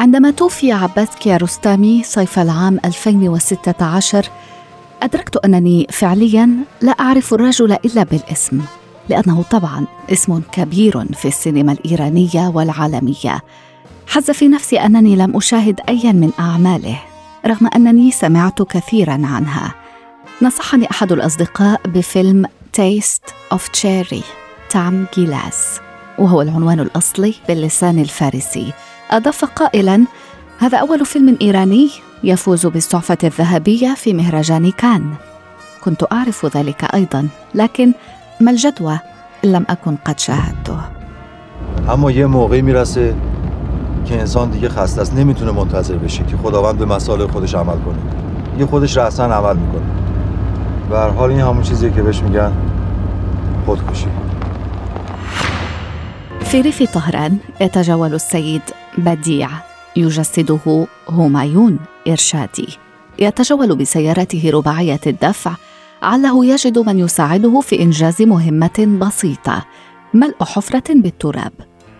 عندما توفي عباس كياروستامي صيف العام 2016 أدركت أنني فعليا لا أعرف الرجل إلا بالاسم لأنه طبعا اسم كبير في السينما الإيرانية والعالمية. حز في نفسي أنني لم أشاهد أيا من أعماله رغم أنني سمعت كثيرا عنها. نصحني أحد الأصدقاء بفيلم Taste of Cherry طعم گیلاس وهو العنوان الأصلي باللسان الفارسي. أضاف قائلا هذا أول فيلم إيراني يفوز بالصحفة الذهبية في مهرجان كان. كنت أعرف ذلك أيضا لكن ما الجدوى؟ لم أكن قد شاهدته. اما یه موقعی میرسه که انسان دیگه خسته است. نمیتونه منتظر بشه که خداوند به مسائل خودش عمل کنه. دیگه خودش رأسا عمل میکنه. به هر حال این همون چیزیه که بهش میگن خودکشی. في ريف طهران يتجول السيد بديع يجسده همايون إرشادي. يتجول بسيارته رباعية الدفع عله يجد من يساعده في إنجاز مهمة بسيطة ملء حفرة بالتراب.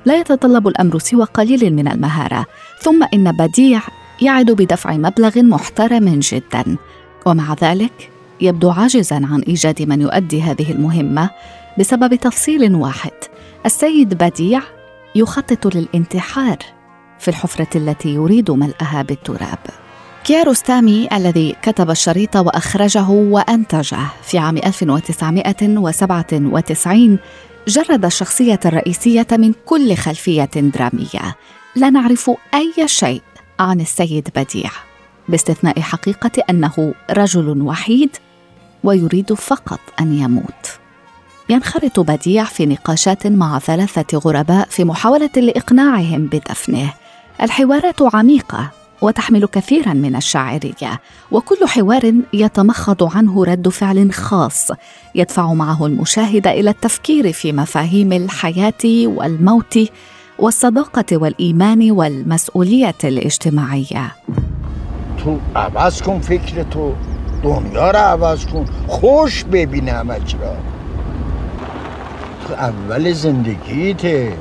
لا يتطلب الأمر سوى قليل من المهارة ثم إن بديع يعد بدفع مبلغ محترم جدا. ومع ذلك يبدو عاجزا عن إيجاد من يؤدي هذه المهمة بسبب تفصيل واحد. السيد بديع يخطط للانتحار. في الحفرة التي يريد ملئها بالتراب. كياروستامي الذي كتب الشريط وأخرجه وأنتجه في عام 1997 جرد الشخصية الرئيسية من كل خلفية درامية. لا نعرف أي شيء عن السيد بديع باستثناء حقيقة أنه رجل وحيد ويريد فقط أن يموت. ينخرط بديع في نقاشات مع ثلاثة غرباء في محاولة لإقناعهم بدفنه. الحوارات عميقة وتحمل كثيرا من الشاعرية، وكل حوار يتمخض عنه رد فعل خاص يدفع معه المشاهد إلى التفكير في مفاهيم الحياة والموت والصداقة والإيمان والمسؤولية الاجتماعية. تو عوض کن فکر تو دنیا عوض کن خوش ببین همه تو اول زندگیته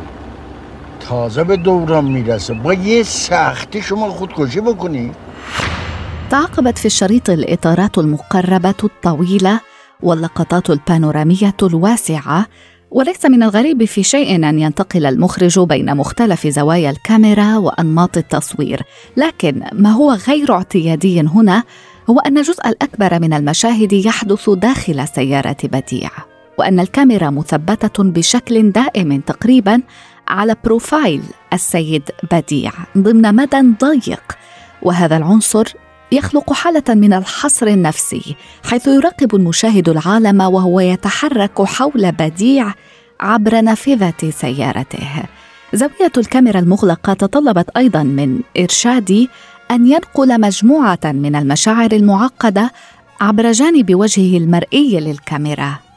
تازه به دوران میرسه. با یه سختی شما خودکشی بکنی. تعاقبت في الشريط الإطارات المقربة الطويلة واللقطات البانورامية الواسعة وليس من الغريب في شيء أن ينتقل المخرج بين مختلف زوايا الكاميرا وأنماط التصوير. لكن ما هو غير اعتيادي هنا هو أن الجزء الأكبر من المشاهد يحدث داخل سيارة بديع وأن الكاميرا مثبتة بشكل دائم تقريبا على بروفايل السيد بديع ضمن مدى ضيق وهذا العنصر يخلق حالة من الحصر النفسي حيث يراقب المشاهد العالم وهو يتحرك حول بديع عبر نافذة سيارته. زاوية الكاميرا المغلقة تطلبت أيضا من إرشادي أن ينقل مجموعة من المشاعر المعقدة عبر جانب وجهه المرئي للكاميرا.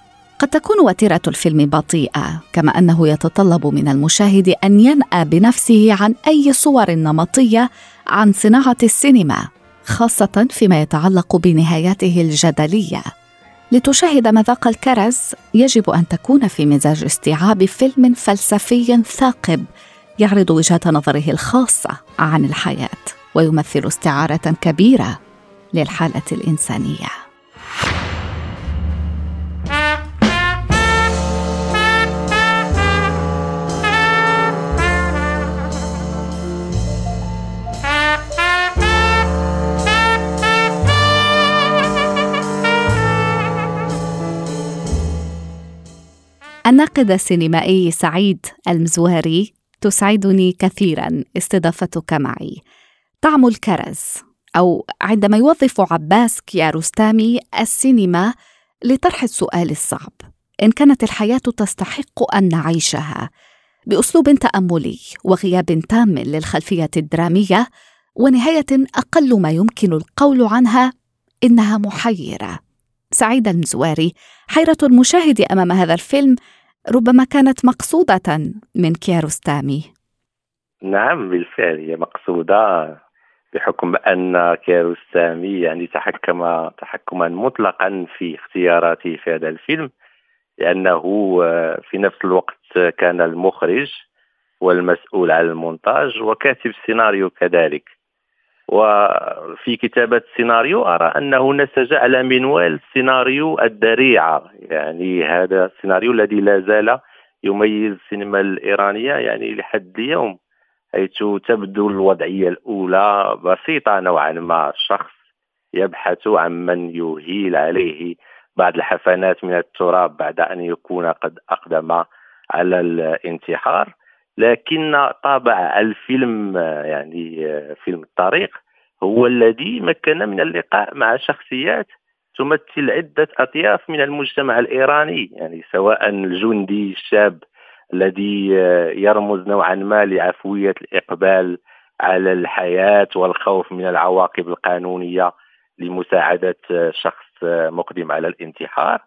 قد تكون وتيرة الفيلم بطيئة كما أنه يتطلب من المشاهد أن ينأى بنفسه عن أي صور نمطية عن صناعة السينما خاصة فيما يتعلق بنهاياته الجدلية. لتشاهد مذاق الكرز يجب أن تكون في مزاج استيعاب فيلم فلسفي ثاقب يعرض وجهه نظره الخاصة عن الحياة ويمثل استعارة كبيرة للحالة الإنسانية. الناقد السينمائي سعيد المزواري تسعدني كثيرا استضافتك معي. طعم الكرز أو عندما يوظف عباس كيارستامي السينما لطرح السؤال الصعب. إن كانت الحياة تستحق أن نعيشها بأسلوب تأملي وغياب تام للخلفية الدرامية ونهاية أقل ما يمكن القول عنها إنها محيرة. سعيد المزواري حيرة المشاهد أمام هذا الفيلم ربما كانت مقصودة من كيارستامي نعم بالفعل هي مقصودة بحكم أن كيارستامي يعني تحكم تحكما مطلقا في اختياراته في هذا الفيلم لأنه في نفس الوقت كان المخرج والمسؤول على المونتاج وكاتب السيناريو كذلك. وفي كتابة السيناريو أرى أنه نسج على منوال سيناريو الذريعة. يعني هذا السيناريو الذي لا زال يميز السينما الإيرانية يعني لحد اليوم حيث تبدو الوضعية الأولى بسيطة نوعا ما. شخص يبحث عن من يهيل عليه. بعض الحفنات من التراب بعد أن يكون قد أقدم على الانتحار. لكن طابع الفيلم يعني فيلم الطريق هو الذي مكن من اللقاء مع شخصيات تمثل عدة أطياف من المجتمع الإيراني يعني سواء الجندي الشاب الذي يرمز نوعا ما لعفوية الإقبال على الحياة والخوف من العواقب القانونية لمساعدة شخص مقدم على الانتحار.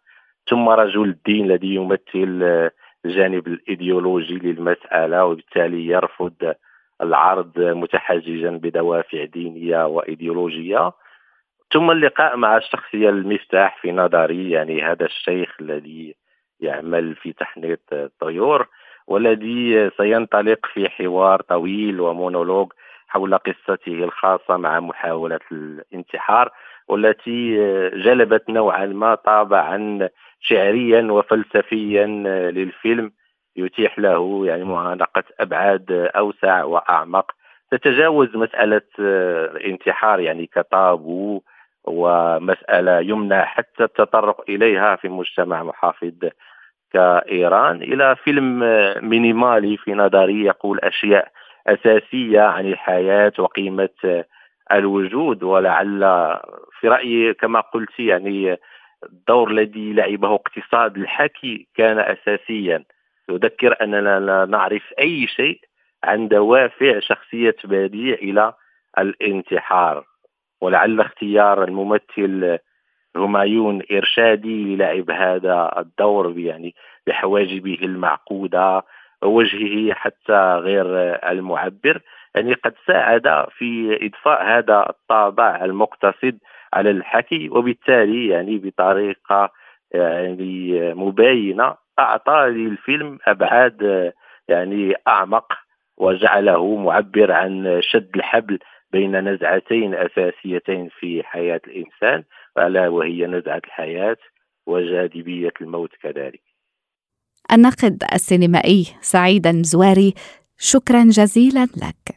ثم رجل الدين الذي يمثل الجانب الإيديولوجي للمسألة وبالتالي يرفض العرض متحججا بدوافع دينية وإيديولوجية. ثم اللقاء مع الشخصيه المفتاح في نظري يعني هذا الشيخ الذي يعمل في تحنيط الطيور والذي سينطلق في حوار طويل ومونولوج حول قصته الخاصة مع محاولة الانتحار. والتي جلبت نوعا ما طابعا شعريا وفلسفيا للفيلم يتيح له يعني معانقة أبعاد أوسع وأعمق. تتجاوز مسألة الانتحار يعني كطابو ومسألة يمنع حتى التطرق إليها في مجتمع محافظ كإيران إلى فيلم مينيمالي في نظري يقول أشياء أساسية عن الحياة وقيمة الوجود ولعل في رأيي كما قلت يعني الدور الذي لعبه اقتصاد الحكي كان اساسيا. يذكر أننا لا نعرف أي شيء عن دوافع شخصية بديع إلى الانتحار. ولعل اختيار الممثل همايون إرشادي للعب هذا الدور يعني بحواجبه المعقودة ووجهه حتى غير المعبر. يعني قد ساعد في اضفاء هذا الطابع المقتصد على الحكي وبالتالي يعني بطريقة يعني مباينه أعطى للفيلم أبعاد يعني أعمق وجعله معبر عن شد الحبل بين نزعتين أساسيتين في حياة الإنسان ألا وهي نزعة الحياة وجاذبية الموت كذلك. الناقد السينمائي سعيد المزواري شكرا جزيلا لك.